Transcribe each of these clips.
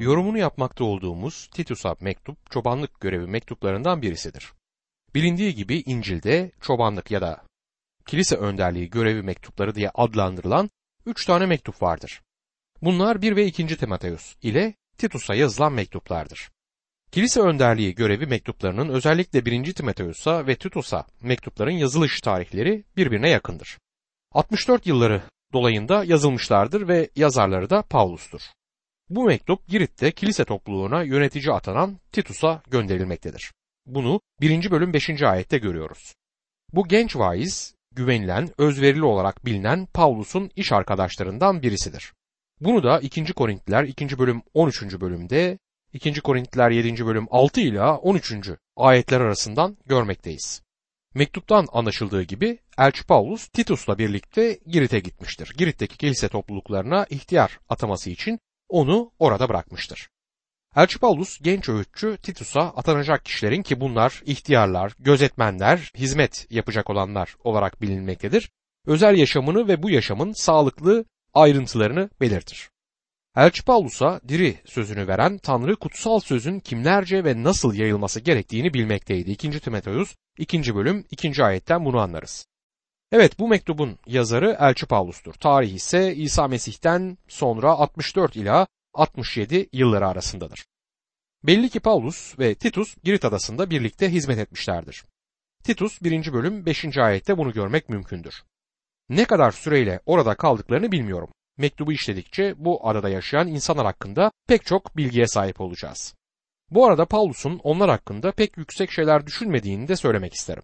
Yorumunu yapmakta olduğumuz Titus'a mektup çobanlık görevi mektuplarından birisidir. Bilindiği gibi İncil'de çobanlık ya da kilise önderliği görevi mektupları diye adlandırılan üç tane mektup vardır. Bunlar 1 ve 2. Timoteus ile Titus'a yazılan mektuplardır. Kilise önderliği görevi mektuplarının özellikle 1. Timoteus'a ve Titus'a mektupların yazılış tarihleri birbirine yakındır. 64 yılları dolayında yazılmışlardır ve yazarları da Paulus'tur. Bu mektup Girit'te kilise topluluğuna yönetici atanan Titus'a gönderilmektedir. Bunu 1. bölüm 5. ayette görüyoruz. Bu genç vaiz, güvenilen, özverili olarak bilinen Paulus'un iş arkadaşlarından birisidir. Bunu da 2. Korintliler 2. bölüm 13. bölümde, 2. Korintliler 7. bölüm 6 ile 13. ayetler arasından görmekteyiz. Mektuptan anlaşıldığı gibi Elçi Paulus Titus'la birlikte Girit'e gitmiştir. Girit'teki kilise topluluklarına ihtiyar ataması için onu orada bırakmıştır. Elçi Paulus genç öğütçü Titus'a atanacak kişilerin ki bunlar ihtiyarlar, gözetmenler, hizmet yapacak olanlar olarak bilinmektedir. Özel yaşamını ve bu yaşamın sağlıklı ayrıntılarını belirtir. Elçi Paulus'a diri sözünü veren Tanrı kutsal sözün kimlerce ve nasıl yayılması gerektiğini bilmekteydi. 2. Timoteus 2. bölüm 2. ayetten bunu anlarız. Evet bu mektubun yazarı Elçi Paulus'tur. Tarih ise İsa Mesih'ten sonra 64 ila 67 yılları arasındadır. Belli ki Paulus ve Titus Girit adasında birlikte hizmet etmişlerdir. Titus 1. bölüm 5. ayette bunu görmek mümkündür. Ne kadar süreyle orada kaldıklarını bilmiyorum. Mektubu işledikçe bu adada yaşayan insanlar hakkında pek çok bilgiye sahip olacağız. Bu arada Paulus'un onlar hakkında pek yüksek şeyler düşünmediğini de söylemek isterim.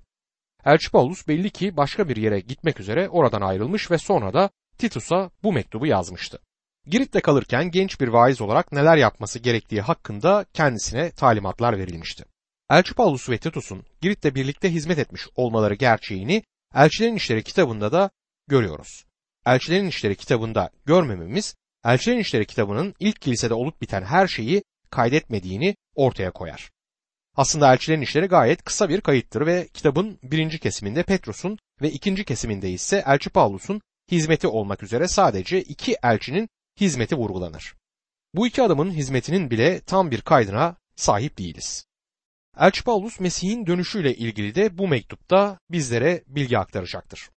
Elçi Paulus belli ki başka bir yere gitmek üzere oradan ayrılmış ve sonra da Titus'a bu mektubu yazmıştı. Girit'te kalırken genç bir vaiz olarak neler yapması gerektiği hakkında kendisine talimatlar verilmişti. Elçi Paulus ve Titus'un Girit'te birlikte hizmet etmiş olmaları gerçeğini Elçilerin İşleri kitabında da görüyoruz. Elçilerin İşleri kitabında görmememiz, Elçilerin İşleri kitabının ilk kilisede olup biten her şeyi kaydetmediğini ortaya koyar. Aslında elçilerin işleri gayet kısa bir kayıttır ve kitabın birinci kesiminde Petrus'un ve ikinci kesiminde ise elçi Paulus'un hizmeti olmak üzere sadece iki elçinin hizmeti vurgulanır. Bu iki adamın hizmetinin bile tam bir kaydına sahip değiliz. Elçi Paulus Mesih'in dönüşüyle ilgili de bu mektupta bizlere bilgi aktaracaktır.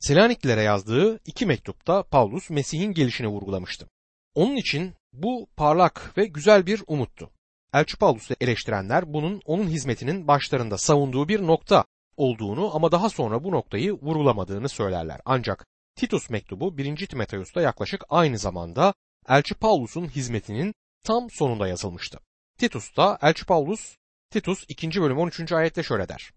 Selaniklilere yazdığı iki mektupta Paulus Mesih'in gelişini vurgulamıştı. Onun için bu parlak ve güzel bir umuttu. Elçi Paulus'u eleştirenler bunun onun hizmetinin başlarında savunduğu bir nokta olduğunu ama daha sonra bu noktayı vurgulamadığını söylerler. Ancak Titus mektubu 1. Timoteus'ta yaklaşık aynı zamanda Elçi Paulus'un hizmetinin tam sonunda yazılmıştı. Titus'ta Elçi Paulus, Titus 2. bölüm 13. ayette şöyle der.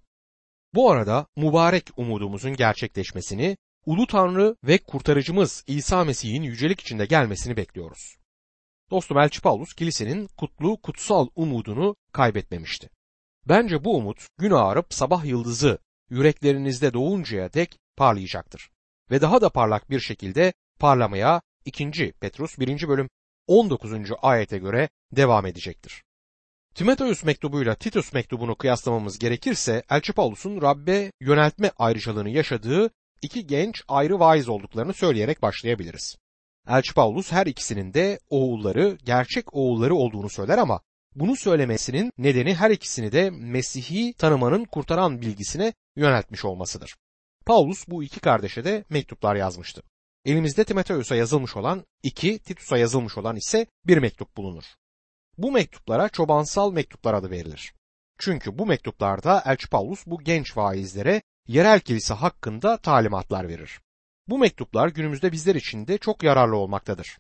Bu arada mübarek umudumuzun gerçekleşmesini, Ulu Tanrı ve kurtarıcımız İsa Mesih'in yücelik içinde gelmesini bekliyoruz. Dostum Elçi Paulus kilisenin kutlu kutsal umudunu kaybetmemişti. Bence bu umut gün ağarıp sabah yıldızı yüreklerinizde doğuncaya dek parlayacaktır. Ve daha da parlak bir şekilde parlamaya 2. Petrus 1. bölüm 19. ayete göre devam edecektir. Timoteus mektubuyla Titus mektubunu kıyaslamamız gerekirse Elçi Paulus'un Rabbe yöneltme ayrıcalığını yaşadığı iki genç ayrı vaiz olduklarını söyleyerek başlayabiliriz. Elçi Paulus her ikisinin de oğulları, gerçek oğulları olduğunu söyler ama bunu söylemesinin nedeni her ikisini de Mesih'i tanımanın kurtaran bilgisine yöneltmiş olmasıdır. Paulus bu iki kardeşe de mektuplar yazmıştı. Elimizde Timoteus'a yazılmış olan iki, Titus'a yazılmış olan ise bir mektup bulunur. Bu mektuplara çobansal mektuplar adı verilir. Çünkü bu mektuplarda Elçi Paulus bu genç vaizlere yerel kilise hakkında talimatlar verir. Bu mektuplar günümüzde bizler için de çok yararlı olmaktadır.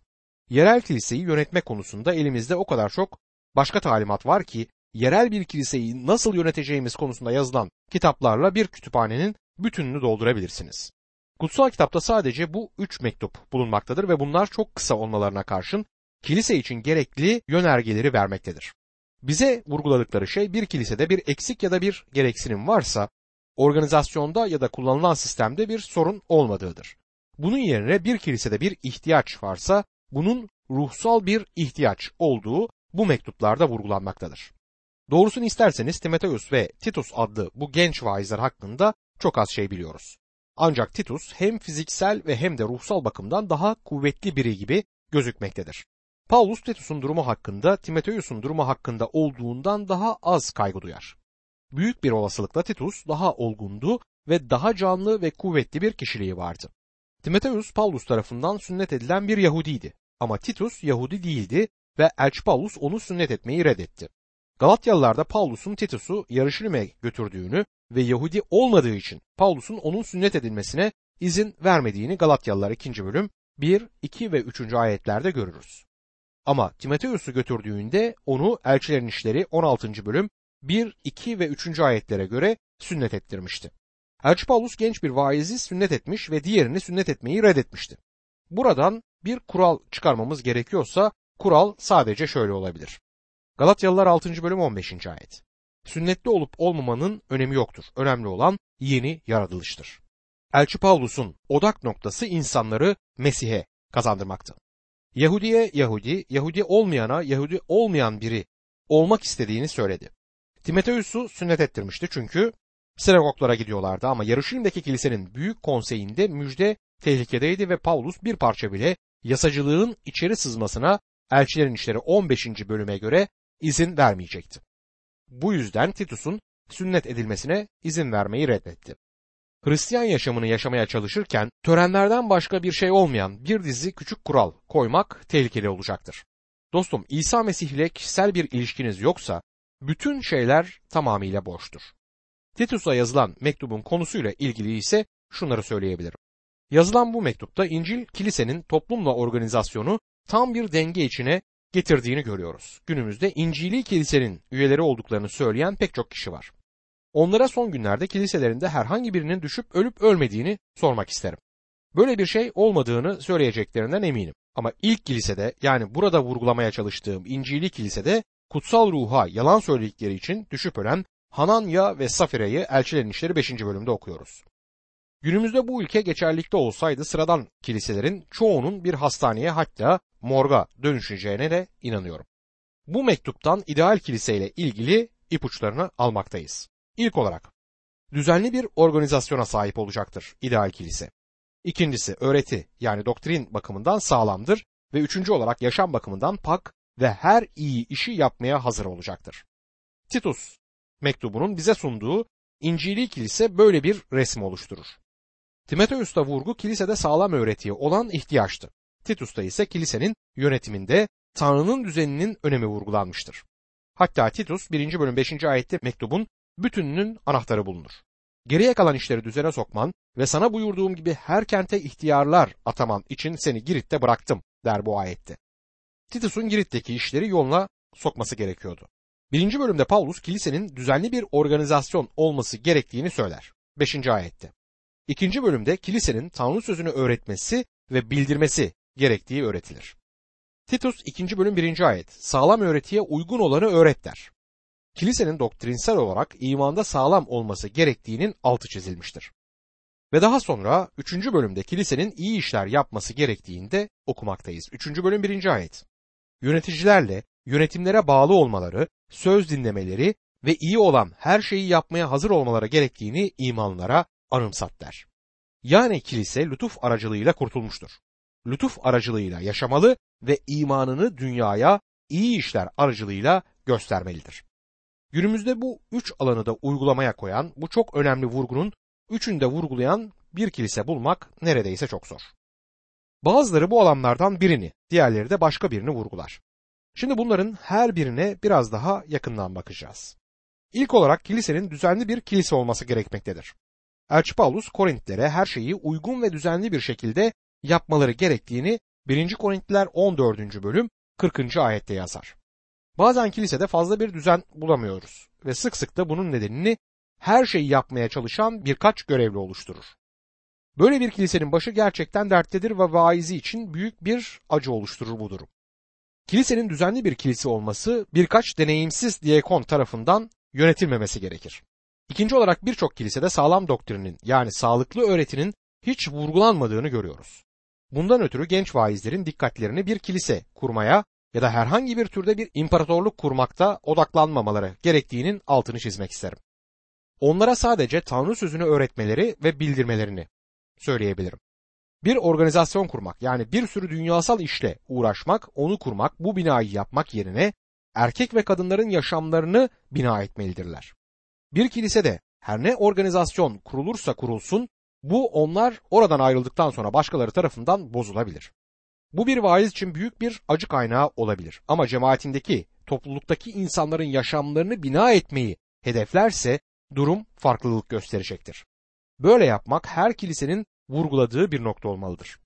Yerel kiliseyi yönetme konusunda elimizde o kadar çok başka talimat var ki yerel bir kiliseyi nasıl yöneteceğimiz konusunda yazılan kitaplarla bir kütüphanenin bütününü doldurabilirsiniz. Kutsal kitapta sadece bu üç mektup bulunmaktadır ve bunlar çok kısa olmalarına karşın kilise için gerekli yönergeleri vermektedir. Bize vurguladıkları şey bir kilisede bir eksik ya da bir gereksinim varsa organizasyonda ya da kullanılan sistemde bir sorun olmadığıdır. Bunun yerine bir kilisede bir ihtiyaç varsa bunun ruhsal bir ihtiyaç olduğu bu mektuplarda vurgulanmaktadır. Doğrusunu isterseniz Timoteus ve Titus adlı bu genç vaizler hakkında çok az şey biliyoruz. Ancak Titus hem fiziksel ve hem de ruhsal bakımdan daha kuvvetli biri gibi gözükmektedir. Paulus Titus'un durumu hakkında Timoteus'un durumu hakkında olduğundan daha az kaygı duyar. Büyük bir olasılıkla Titus daha olgundu ve daha canlı ve kuvvetli bir kişiliği vardı. Timoteus Paulus tarafından sünnet edilen bir Yahudiydi ama Titus Yahudi değildi ve Elçi Paulus onu sünnet etmeyi reddetti. Galatyalılarda Paulus'un Titus'u Yarışilim'e götürdüğünü ve Yahudi olmadığı için Paulus'un onun sünnet edilmesine izin vermediğini Galatyalılar 2. bölüm 1, 2 ve 3. ayetlerde görürüz. Ama Timoteus'u götürdüğünde onu Elçilerin İşleri 16. bölüm 1, 2 ve 3. ayetlere göre sünnet ettirmişti. Elçi Paulus genç bir vaizi sünnet etmiş ve diğerini sünnet etmeyi reddetmişti. Buradan bir kural çıkarmamız gerekiyorsa kural sadece şöyle olabilir. Galatyalılar 6. bölüm 15. ayet. Sünnetli olup olmamanın önemi yoktur. Önemli olan yeni yaratılıştır. Elçi Paulus'un odak noktası insanları Mesih'e kazandırmaktı. Yahudiye Yahudi, Yahudi olmayana Yahudi olmayan biri olmak istediğini söyledi. Timoteus'u sünnet ettirmişti çünkü sinagoglara gidiyorlardı ama Yarışilim'deki kilisenin büyük konseyinde müjde tehlikedeydi ve Paulus bir parça bile yasacılığın içeri sızmasına Elçilerin İşleri 15. bölüme göre izin vermeyecekti. Bu yüzden Titus'un sünnet edilmesine izin vermeyi reddetti. Hristiyan yaşamını yaşamaya çalışırken törenlerden başka bir şey olmayan bir dizi küçük kural koymak tehlikeli olacaktır. Dostum İsa Mesih ile kişisel bir ilişkiniz yoksa bütün şeyler tamamıyla boştur. Titus'a yazılan mektubun konusuyla ilgili ise şunları söyleyebilirim. Yazılan bu mektupta İncil kilisenin toplumla organizasyonu tam bir denge içine getirdiğini görüyoruz. Günümüzde İncili kilisenin üyeleri olduklarını söyleyen pek çok kişi var. Onlara son günlerde kiliselerinde herhangi birinin düşüp ölüp ölmediğini sormak isterim. Böyle bir şey olmadığını söyleyeceklerinden eminim. Ama ilk kilisede yani burada vurgulamaya çalıştığım İncili kilisede kutsal ruha yalan söyledikleri için düşüp ölen Hananya ve Safire'yi Elçilerin İşleri 5. bölümde okuyoruz. Günümüzde bu ülke geçerlikte olsaydı sıradan kiliselerin çoğunun bir hastaneye hatta morga dönüşeceğine de inanıyorum. Bu mektuptan ideal kiliseyle ilgili ipuçlarını almaktayız. İlk olarak düzenli bir organizasyona sahip olacaktır ideal kilise. İkincisi öğreti yani doktrin bakımından sağlamdır ve üçüncü olarak yaşam bakımından pak ve her iyi işi yapmaya hazır olacaktır. Titus mektubunun bize sunduğu İncili kilise böyle bir resim oluşturur. Timoteus'ta vurgu kilisede sağlam öğretiye olan ihtiyaçtı. Titus'ta ise kilisenin yönetiminde Tanrı'nın düzeninin önemi vurgulanmıştır. Hatta Titus 1. bölüm 5. ayette mektubun bütününün anahtarı bulunur. Geriye kalan işleri düzene sokman ve sana buyurduğum gibi her kente ihtiyarlar ataman için seni Girit'te bıraktım der bu ayette. Titus'un Girit'teki işleri yoluna sokması gerekiyordu. Birinci bölümde Paulus kilisenin düzenli bir organizasyon olması gerektiğini söyler. Beşinci ayette. İkinci bölümde kilisenin Tanrı sözünü öğretmesi ve bildirmesi gerektiği öğretilir. Titus 2. bölüm 1. ayet sağlam öğretiye uygun olanı öğret der. Kilisenin doktrinsel olarak imanda sağlam olması gerektiğinin altı çizilmiştir. Ve daha sonra 3. bölümde kilisenin iyi işler yapması gerektiğinde okumaktayız. 3. bölüm 1. ayet. Yöneticilerle yönetimlere bağlı olmaları, söz dinlemeleri ve iyi olan her şeyi yapmaya hazır olmaları gerektiğini imanlara anımsat der. Yani kilise lütuf aracılığıyla kurtulmuştur. Lütuf aracılığıyla yaşamalı ve imanını dünyaya iyi işler aracılığıyla göstermelidir. Günümüzde bu üç alanı da uygulamaya koyan bu çok önemli vurgunun üçünü de vurgulayan bir kilise bulmak neredeyse çok zor. Bazıları bu alanlardan birini, diğerleri de başka birini vurgular. Şimdi bunların her birine biraz daha yakından bakacağız. İlk olarak kilisenin düzenli bir kilise olması gerekmektedir. Elçi Paulus Korintlilere her şeyi uygun ve düzenli bir şekilde yapmaları gerektiğini 1. Korintliler 14. bölüm 40. ayette yazar. Bazen kilisede fazla bir düzen bulamıyoruz ve sık sık da bunun nedenini her şeyi yapmaya çalışan birkaç görevli oluşturur. Böyle bir kilisenin başı gerçekten derttedir ve vaizi için büyük bir acı oluşturur bu durum. Kilisenin düzenli bir kilise olması birkaç deneyimsiz diyekon tarafından yönetilmemesi gerekir. İkinci olarak birçok kilisede sağlam doktrinin yani sağlıklı öğretinin hiç vurgulanmadığını görüyoruz. Bundan ötürü genç vaizlerin dikkatlerini bir kilise kurmaya ya da herhangi bir türde bir imparatorluk kurmakta odaklanmamaları gerektiğinin altını çizmek isterim. Onlara sadece Tanrı sözünü öğretmeleri ve bildirmelerini söyleyebilirim. Bir organizasyon kurmak yani bir sürü dünyasal işle uğraşmak, onu kurmak, bu binayı yapmak yerine erkek ve kadınların yaşamlarını bina etmelidirler. Bir kilisede her ne organizasyon kurulursa kurulsun bu onlar oradan ayrıldıktan sonra başkaları tarafından bozulabilir. Bu bir vaiz için büyük bir acı kaynağı olabilir. Ama cemaatindeki, topluluktaki insanların yaşamlarını bina etmeyi hedeflerse durum farklılık gösterecektir. Böyle yapmak her kilisenin vurguladığı bir nokta olmalıdır.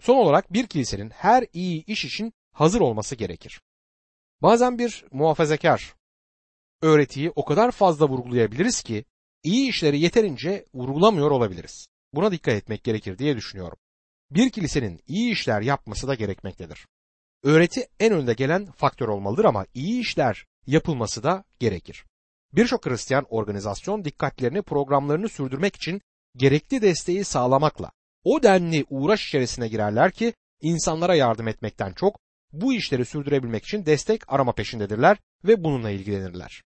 Son olarak bir kilisenin her iyi iş için hazır olması gerekir. Bazen bir muhafazakar öğretiyi o kadar fazla vurgulayabiliriz ki iyi işleri yeterince vurgulamıyor olabiliriz. Buna dikkat etmek gerekir diye düşünüyorum. Bir kilisenin iyi işler yapması da gerekmektedir. Öğreti en önde gelen faktör olmalıdır ama iyi işler yapılması da gerekir. Birçok Hristiyan organizasyon dikkatlerini programlarını sürdürmek için gerekli desteği sağlamakla o denli uğraş içerisine girerler ki insanlara yardım etmekten çok bu işleri sürdürebilmek için destek arama peşindedirler ve bununla ilgilenirler.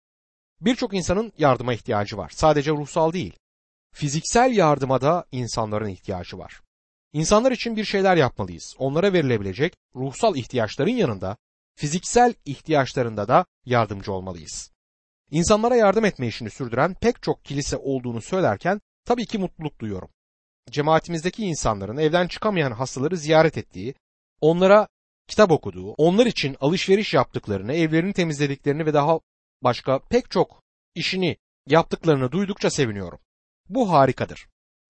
Birçok insanın yardıma ihtiyacı var. Sadece ruhsal değil. Fiziksel yardıma da insanların ihtiyacı var. İnsanlar için bir şeyler yapmalıyız. Onlara verilebilecek ruhsal ihtiyaçların yanında fiziksel ihtiyaçlarında da yardımcı olmalıyız. İnsanlara yardım etme işini sürdüren pek çok kilise olduğunu söylerken tabii ki mutluluk duyuyorum. Cemaatimizdeki insanların evden çıkamayan hastaları ziyaret ettiği, onlara kitap okuduğu, onlar için alışveriş yaptıklarını, evlerini temizlediklerini ve daha başka pek çok işini yaptıklarını duydukça seviniyorum. Bu harikadır.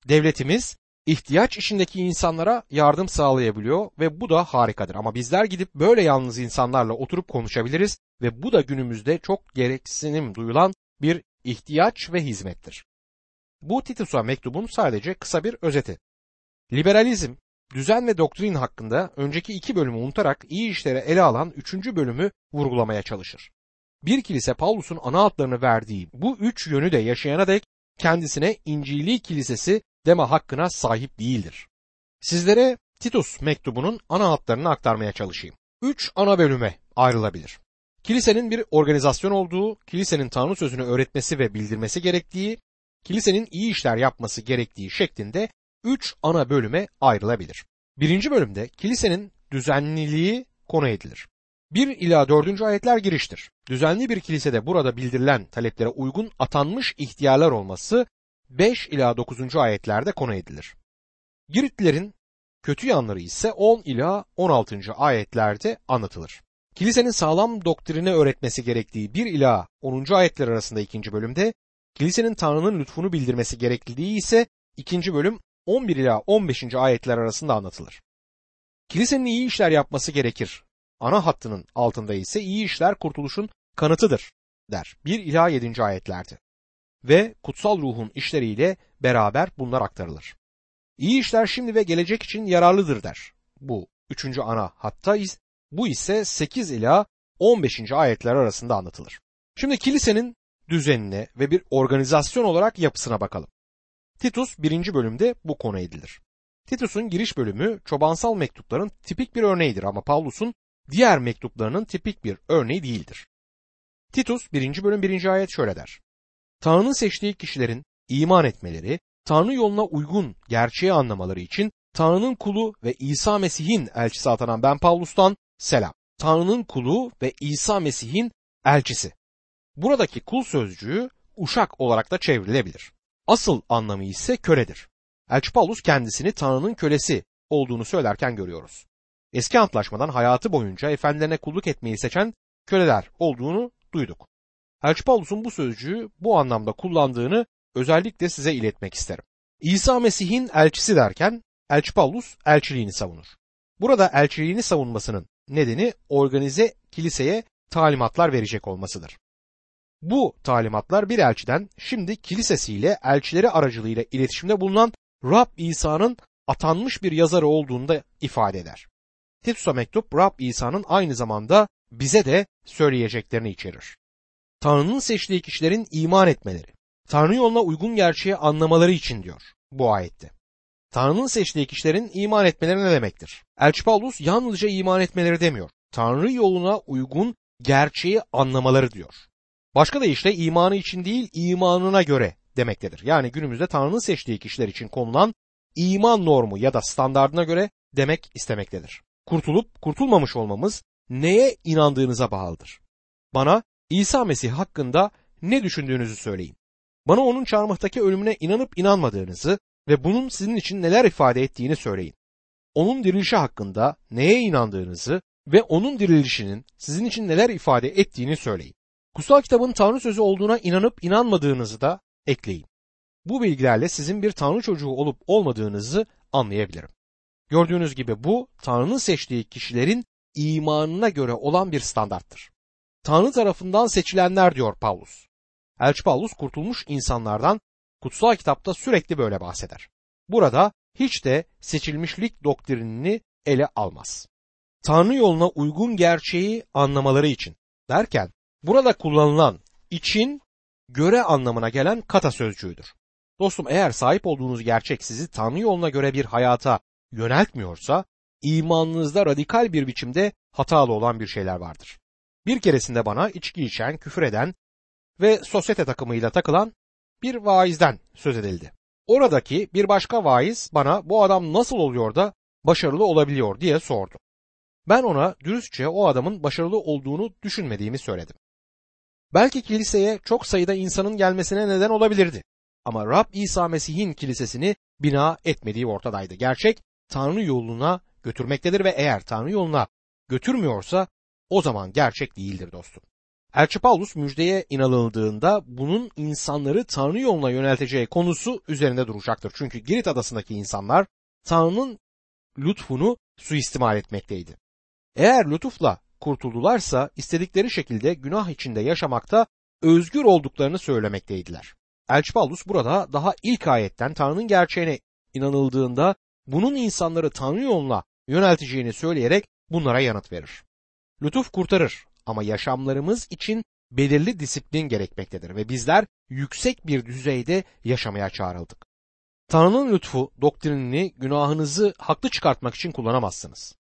Devletimiz ihtiyaç içindeki insanlara yardım sağlayabiliyor ve bu da harikadır. Ama bizler gidip böyle yalnız insanlarla oturup konuşabiliriz ve bu da günümüzde çok gereksinim duyulan bir ihtiyaç ve hizmettir. Bu Titus'a mektubun sadece kısa bir özeti. Liberalizm, düzen ve doktrin hakkında önceki iki bölümü unutarak iyi işlere ele alan üçüncü bölümü vurgulamaya çalışır. Bir kilise Paulus'un ana hatlarını verdiği bu üç yönü de yaşayana dek kendisine İncili Kilisesi deme hakkına sahip değildir. Sizlere Titus mektubunun ana hatlarını aktarmaya çalışayım. Üç ana bölüme ayrılabilir. Kilisenin bir organizasyon olduğu, kilisenin Tanrı sözünü öğretmesi ve bildirmesi gerektiği, kilisenin iyi işler yapması gerektiği şeklinde üç ana bölüme ayrılabilir. Birinci bölümde kilisenin düzenliliği konu edilir. 1 ila 4. ayetler giriştir. Düzenli bir kilisede burada bildirilen taleplere uygun atanmış ihtiyarlar olması 5 ila 9. ayetlerde konu edilir. Giritlilerin kötü yanları ise 10 ila 16. ayetlerde anlatılır. Kilisenin sağlam doktrini öğretmesi gerektiği 1 ila 10. ayetler arasında ikinci bölümde, kilisenin Tanrı'nın lütfunu bildirmesi gerekliliği ise ikinci bölüm 11 ila 15. ayetler arasında anlatılır. Kilisenin iyi işler yapması gerekir. Ana hattının altında ise iyi işler kurtuluşun kanıtıdır der. 1 ila 7. ayetlerde. Ve kutsal ruhun işleriyle beraber bunlar aktarılır. İyi işler şimdi ve gelecek için yararlıdır der. Bu üçüncü ana hatta bu ise 8 ila 15. ayetler arasında anlatılır. Şimdi kilisenin düzenine ve bir organizasyon olarak yapısına bakalım. Titus 1. bölümde bu konu edilir. Titus'un giriş bölümü çobansal mektupların tipik bir örneğidir ama Pavlus'un diğer mektuplarının tipik bir örneği değildir. Titus 1. bölüm 1. ayet şöyle der. Tanrı'nın seçtiği kişilerin iman etmeleri, Tanrı yoluna uygun gerçeği anlamaları için Tanrı'nın kulu ve İsa Mesih'in elçisi atanan ben Pavlus'tan selam. Tanrı'nın kulu ve İsa Mesih'in elçisi. Buradaki kul sözcüğü uşak olarak da çevrilebilir. Asıl anlamı ise köledir. Elçi Paulus kendisini Tanrı'nın kölesi olduğunu söylerken görüyoruz. Eski antlaşmadan hayatı boyunca efendilerine kulluk etmeyi seçen köleler olduğunu duyduk. Elçi Paulus'un bu sözcüğü bu anlamda kullandığını özellikle size iletmek isterim. İsa Mesih'in elçisi derken Elçi Paulus elçiliğini savunur. Burada elçiliğini savunmasının nedeni organize kiliseye talimatlar verecek olmasıdır. Bu talimatlar bir elçiden şimdi kilisesiyle elçileri aracılığıyla iletişimde bulunan Rab İsa'nın atanmış bir yazarı olduğunu da ifade eder. Titus'a mektup Rab İsa'nın aynı zamanda bize de söyleyeceklerini içerir. Tanrı'nın seçtiği kişilerin iman etmeleri, Tanrı yoluna uygun gerçeği anlamaları için diyor bu ayette. Tanrı'nın seçtiği kişilerin iman etmeleri ne demektir? Elçi Paulus yalnızca iman etmeleri demiyor. Tanrı yoluna uygun gerçeği anlamaları diyor. Başka deyişle imanı için değil imanına göre demektedir. Yani günümüzde Tanrı'nın seçtiği kişiler için konulan iman normu ya da standardına göre demek istemektedir. Kurtulup kurtulmamış olmamız neye inandığınıza bağlıdır. Bana İsa Mesih hakkında ne düşündüğünüzü söyleyin. Bana onun çarmıhtaki ölümüne inanıp inanmadığınızı ve bunun sizin için neler ifade ettiğini söyleyin. Onun dirilişi hakkında neye inandığınızı ve onun dirilişinin sizin için neler ifade ettiğini söyleyin. Kutsal kitabın Tanrı sözü olduğuna inanıp inanmadığınızı da ekleyin. Bu bilgilerle sizin bir Tanrı çocuğu olup olmadığınızı anlayabilirim. Gördüğünüz gibi bu Tanrı'nın seçtiği kişilerin imanına göre olan bir standarttır. Tanrı tarafından seçilenler diyor Paulus. Elçi Paulus kurtulmuş insanlardan kutsal kitapta sürekli böyle bahseder. Burada hiç de seçilmişlik doktrinini ele almaz. Tanrı yoluna uygun gerçeği anlamaları için derken burada kullanılan için göre anlamına gelen kata sözcüğüdür. Dostum eğer sahip olduğunuz gerçek sizi Tanrı yoluna göre bir hayata yöneltmiyorsa imanınızda radikal bir biçimde hatalı olan bir şeyler vardır. Bir keresinde bana içki içen, küfür eden ve sosyete takımıyla takılan bir vaizden söz edildi. Oradaki bir başka vaiz bana bu adam nasıl oluyor da başarılı olabiliyor diye sordu. Ben ona dürüstçe o adamın başarılı olduğunu düşünmediğimi söyledim. Belki kiliseye çok sayıda insanın gelmesine neden olabilirdi. Ama Rab İsa Mesih'in kilisesini bina etmediği ortadaydı. Gerçek Tanrı yoluna götürmektedir ve eğer Tanrı yoluna götürmüyorsa o zaman gerçek değildir dostum. Elçi Paulus müjdeye inanıldığında bunun insanları Tanrı yoluna yönelteceği konusu üzerinde duracaktır. Çünkü Girit adasındaki insanlar Tanrı'nın lütfunu suistimal etmekteydi. Eğer lütufla kurtuldularsa istedikleri şekilde günah içinde yaşamakta özgür olduklarını söylemekteydiler. Elçi Paulus burada daha ilk ayetten Tanrı'nın gerçeğine inanıldığında bunun insanları Tanrı yoluna yönelteceğini söyleyerek bunlara yanıt verir. Lütuf kurtarır ama yaşamlarımız için belirli disiplin gerekmektedir ve bizler yüksek bir düzeyde yaşamaya çağrıldık. Tanrı'nın lütfu doktrinini günahınızı haklı çıkartmak için kullanamazsınız.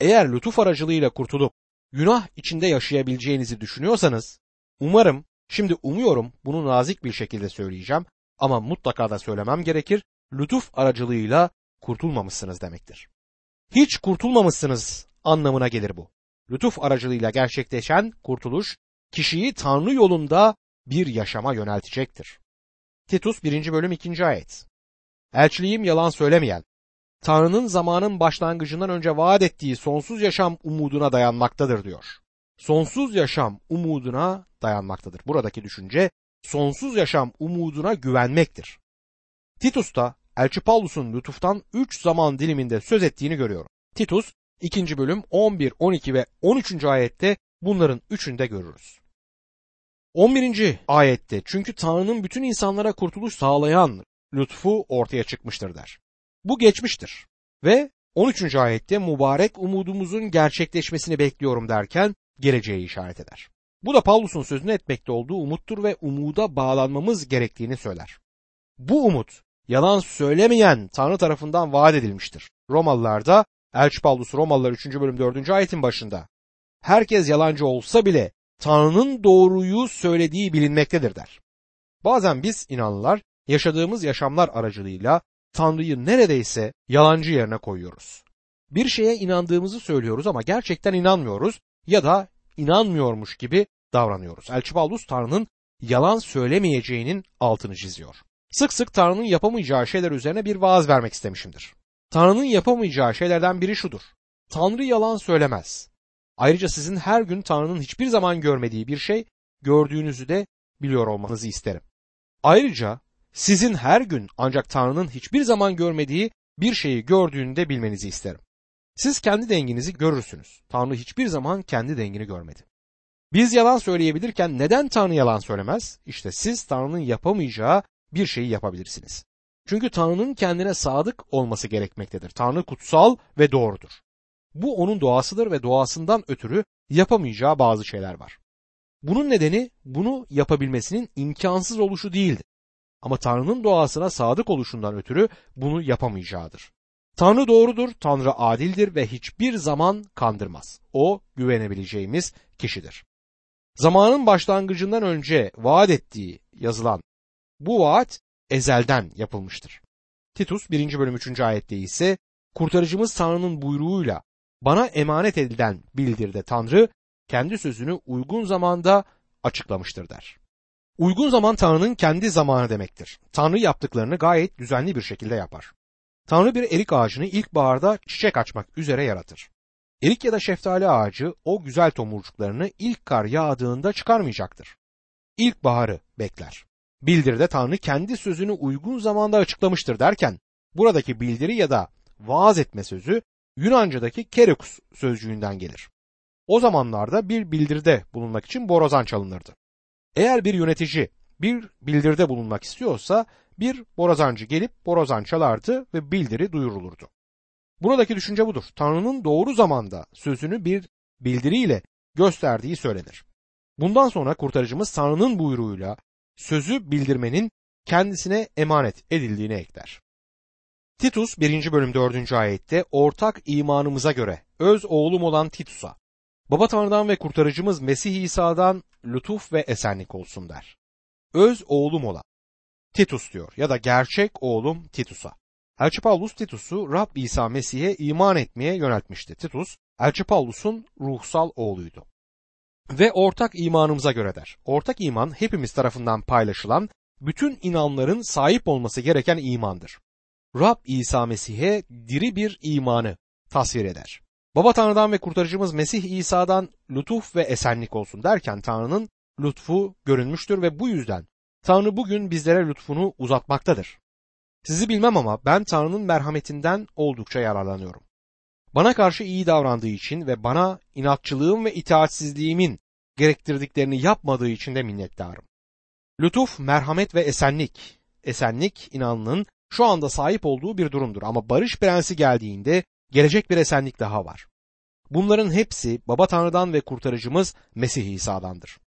Eğer lütuf aracılığıyla kurtulup günah içinde yaşayabileceğinizi düşünüyorsanız, umarım, şimdi umuyorum bunu nazik bir şekilde söyleyeceğim ama mutlaka da söylemem gerekir, lütuf aracılığıyla kurtulmamışsınız demektir. Hiç kurtulmamışsınız anlamına gelir bu. Lütuf aracılığıyla gerçekleşen kurtuluş kişiyi Tanrı yolunda bir yaşama yöneltecektir. Titus 1. bölüm 2. ayet. Elçiliğim yalan söylemeyen, Tanrı'nın zamanın başlangıcından önce vaat ettiği sonsuz yaşam umuduna dayanmaktadır diyor. Sonsuz yaşam umuduna dayanmaktadır. Buradaki düşünce sonsuz yaşam umuduna güvenmektir. Titus'ta Elçi Paulus'un lütuftan üç zaman diliminde söz ettiğini görüyorum. Titus 2. bölüm 11, 12 ve 13. ayette bunların üçünde görürüz. 11. ayette çünkü Tanrı'nın bütün insanlara kurtuluş sağlayan lütfu ortaya çıkmıştır der. Bu geçmiştir ve 13. ayette mübarek umudumuzun gerçekleşmesini bekliyorum derken geleceği işaret eder. Bu da Paulus'un sözünü etmekte olduğu umuttur ve umuda bağlanmamız gerektiğini söyler. Bu umut yalan söylemeyen Tanrı tarafından vaat edilmiştir. Romalılarda Elçi Paulus Romalılar 3. bölüm 4. ayetin başında herkes yalancı olsa bile Tanrı'nın doğruyu söylediği bilinmektedir der. Bazen biz inanlılar yaşadığımız yaşamlar aracılığıyla Tanrı'yı neredeyse yalancı yerine koyuyoruz. Bir şeye inandığımızı söylüyoruz ama gerçekten inanmıyoruz ya da inanmıyormuş gibi davranıyoruz. Elçi Paulus Tanrı'nın yalan söylemeyeceğinin altını çiziyor. Sık sık Tanrı'nın yapamayacağı şeyler üzerine bir vaaz vermek istemişimdir. Tanrı'nın yapamayacağı şeylerden biri şudur. Tanrı yalan söylemez. Ayrıca sizin her gün Tanrı'nın hiçbir zaman görmediği bir şey gördüğünüzü de biliyor olmanızı isterim. Ayrıca sizin her gün ancak Tanrı'nın hiçbir zaman görmediği bir şeyi gördüğünü de bilmenizi isterim. Siz kendi denginizi görürsünüz. Tanrı hiçbir zaman kendi dengini görmedi. Biz yalan söyleyebilirken neden Tanrı yalan söylemez? İşte siz Tanrı'nın yapamayacağı bir şeyi yapabilirsiniz. Çünkü Tanrı'nın kendine sadık olması gerekmektedir. Tanrı kutsal ve doğrudur. Bu onun doğasıdır ve doğasından ötürü yapamayacağı bazı şeyler var. Bunun nedeni bunu yapabilmesinin imkansız oluşu değildir. Ama Tanrı'nın doğasına sadık oluşundan ötürü bunu yapamayacağıdır. Tanrı doğrudur, Tanrı adildir ve hiçbir zaman kandırmaz. O güvenebileceğimiz kişidir. Zamanın başlangıcından önce vaat ettiği yazılan bu vaat ezelden yapılmıştır. Titus 1. bölüm 3. ayette ise kurtarıcımız Tanrı'nın buyruğuyla bana emanet edilen bildirde Tanrı kendi sözünü uygun zamanda açıklamıştır der. Uygun zaman Tanrı'nın kendi zamanı demektir. Tanrı yaptıklarını gayet düzenli bir şekilde yapar. Tanrı bir erik ağacını ilkbaharda çiçek açmak üzere yaratır. Erik ya da şeftali ağacı o güzel tomurcuklarını ilk kar yağdığında çıkarmayacaktır. İlkbaharı bekler. Bildiride Tanrı kendi sözünü uygun zamanda açıklamıştır derken buradaki bildiri ya da vaaz etme sözü Yunanca'daki kerekus sözcüğünden gelir. O zamanlarda bir bildirde bulunmak için borazan çalınırdı. Eğer bir yönetici bir bildirde bulunmak istiyorsa bir borazancı gelip borazan çalardı ve bildiri duyurulurdu. Buradaki düşünce budur. Tanrı'nın doğru zamanda sözünü bir bildiriyle gösterdiği söylenir. Bundan sonra kurtarıcımız Tanrı'nın buyruğuyla sözü bildirmenin kendisine emanet edildiğini ekler. Titus 1. bölüm 4. ayette ortak imanımıza göre öz oğlum olan Titus'a Baba Tanrı'dan ve kurtarıcımız Mesih İsa'dan lütuf ve esenlik olsun der. Öz oğlum olan Titus diyor ya da gerçek oğlum Titus'a. Elçi Paulus Titus'u Rab İsa Mesih'e iman etmeye yöneltmişti. Titus, Elçi Paulus'un ruhsal oğluydu. Ve ortak imanımıza göre der. Ortak iman hepimiz tarafından paylaşılan bütün inanların sahip olması gereken imandır. Rab İsa Mesih'e diri bir imanı tasvir eder. Baba Tanrı'dan ve kurtarıcımız Mesih İsa'dan lütuf ve esenlik olsun derken Tanrı'nın lütfu görünmüştür ve bu yüzden Tanrı bugün bizlere lütfunu uzatmaktadır. Sizi bilmem ama ben Tanrı'nın merhametinden oldukça yararlanıyorum. Bana karşı iyi davrandığı için ve bana inatçılığım ve itaatsizliğimin gerektirdiklerini yapmadığı için de minnettarım. Lütuf, merhamet ve esenlik. Esenlik inanının şu anda sahip olduğu bir durumdur ama barış prensi geldiğinde gelecek bir esenlik daha var. Bunların hepsi Baba Tanrı'dan ve kurtarıcımız Mesih İsa'dandır.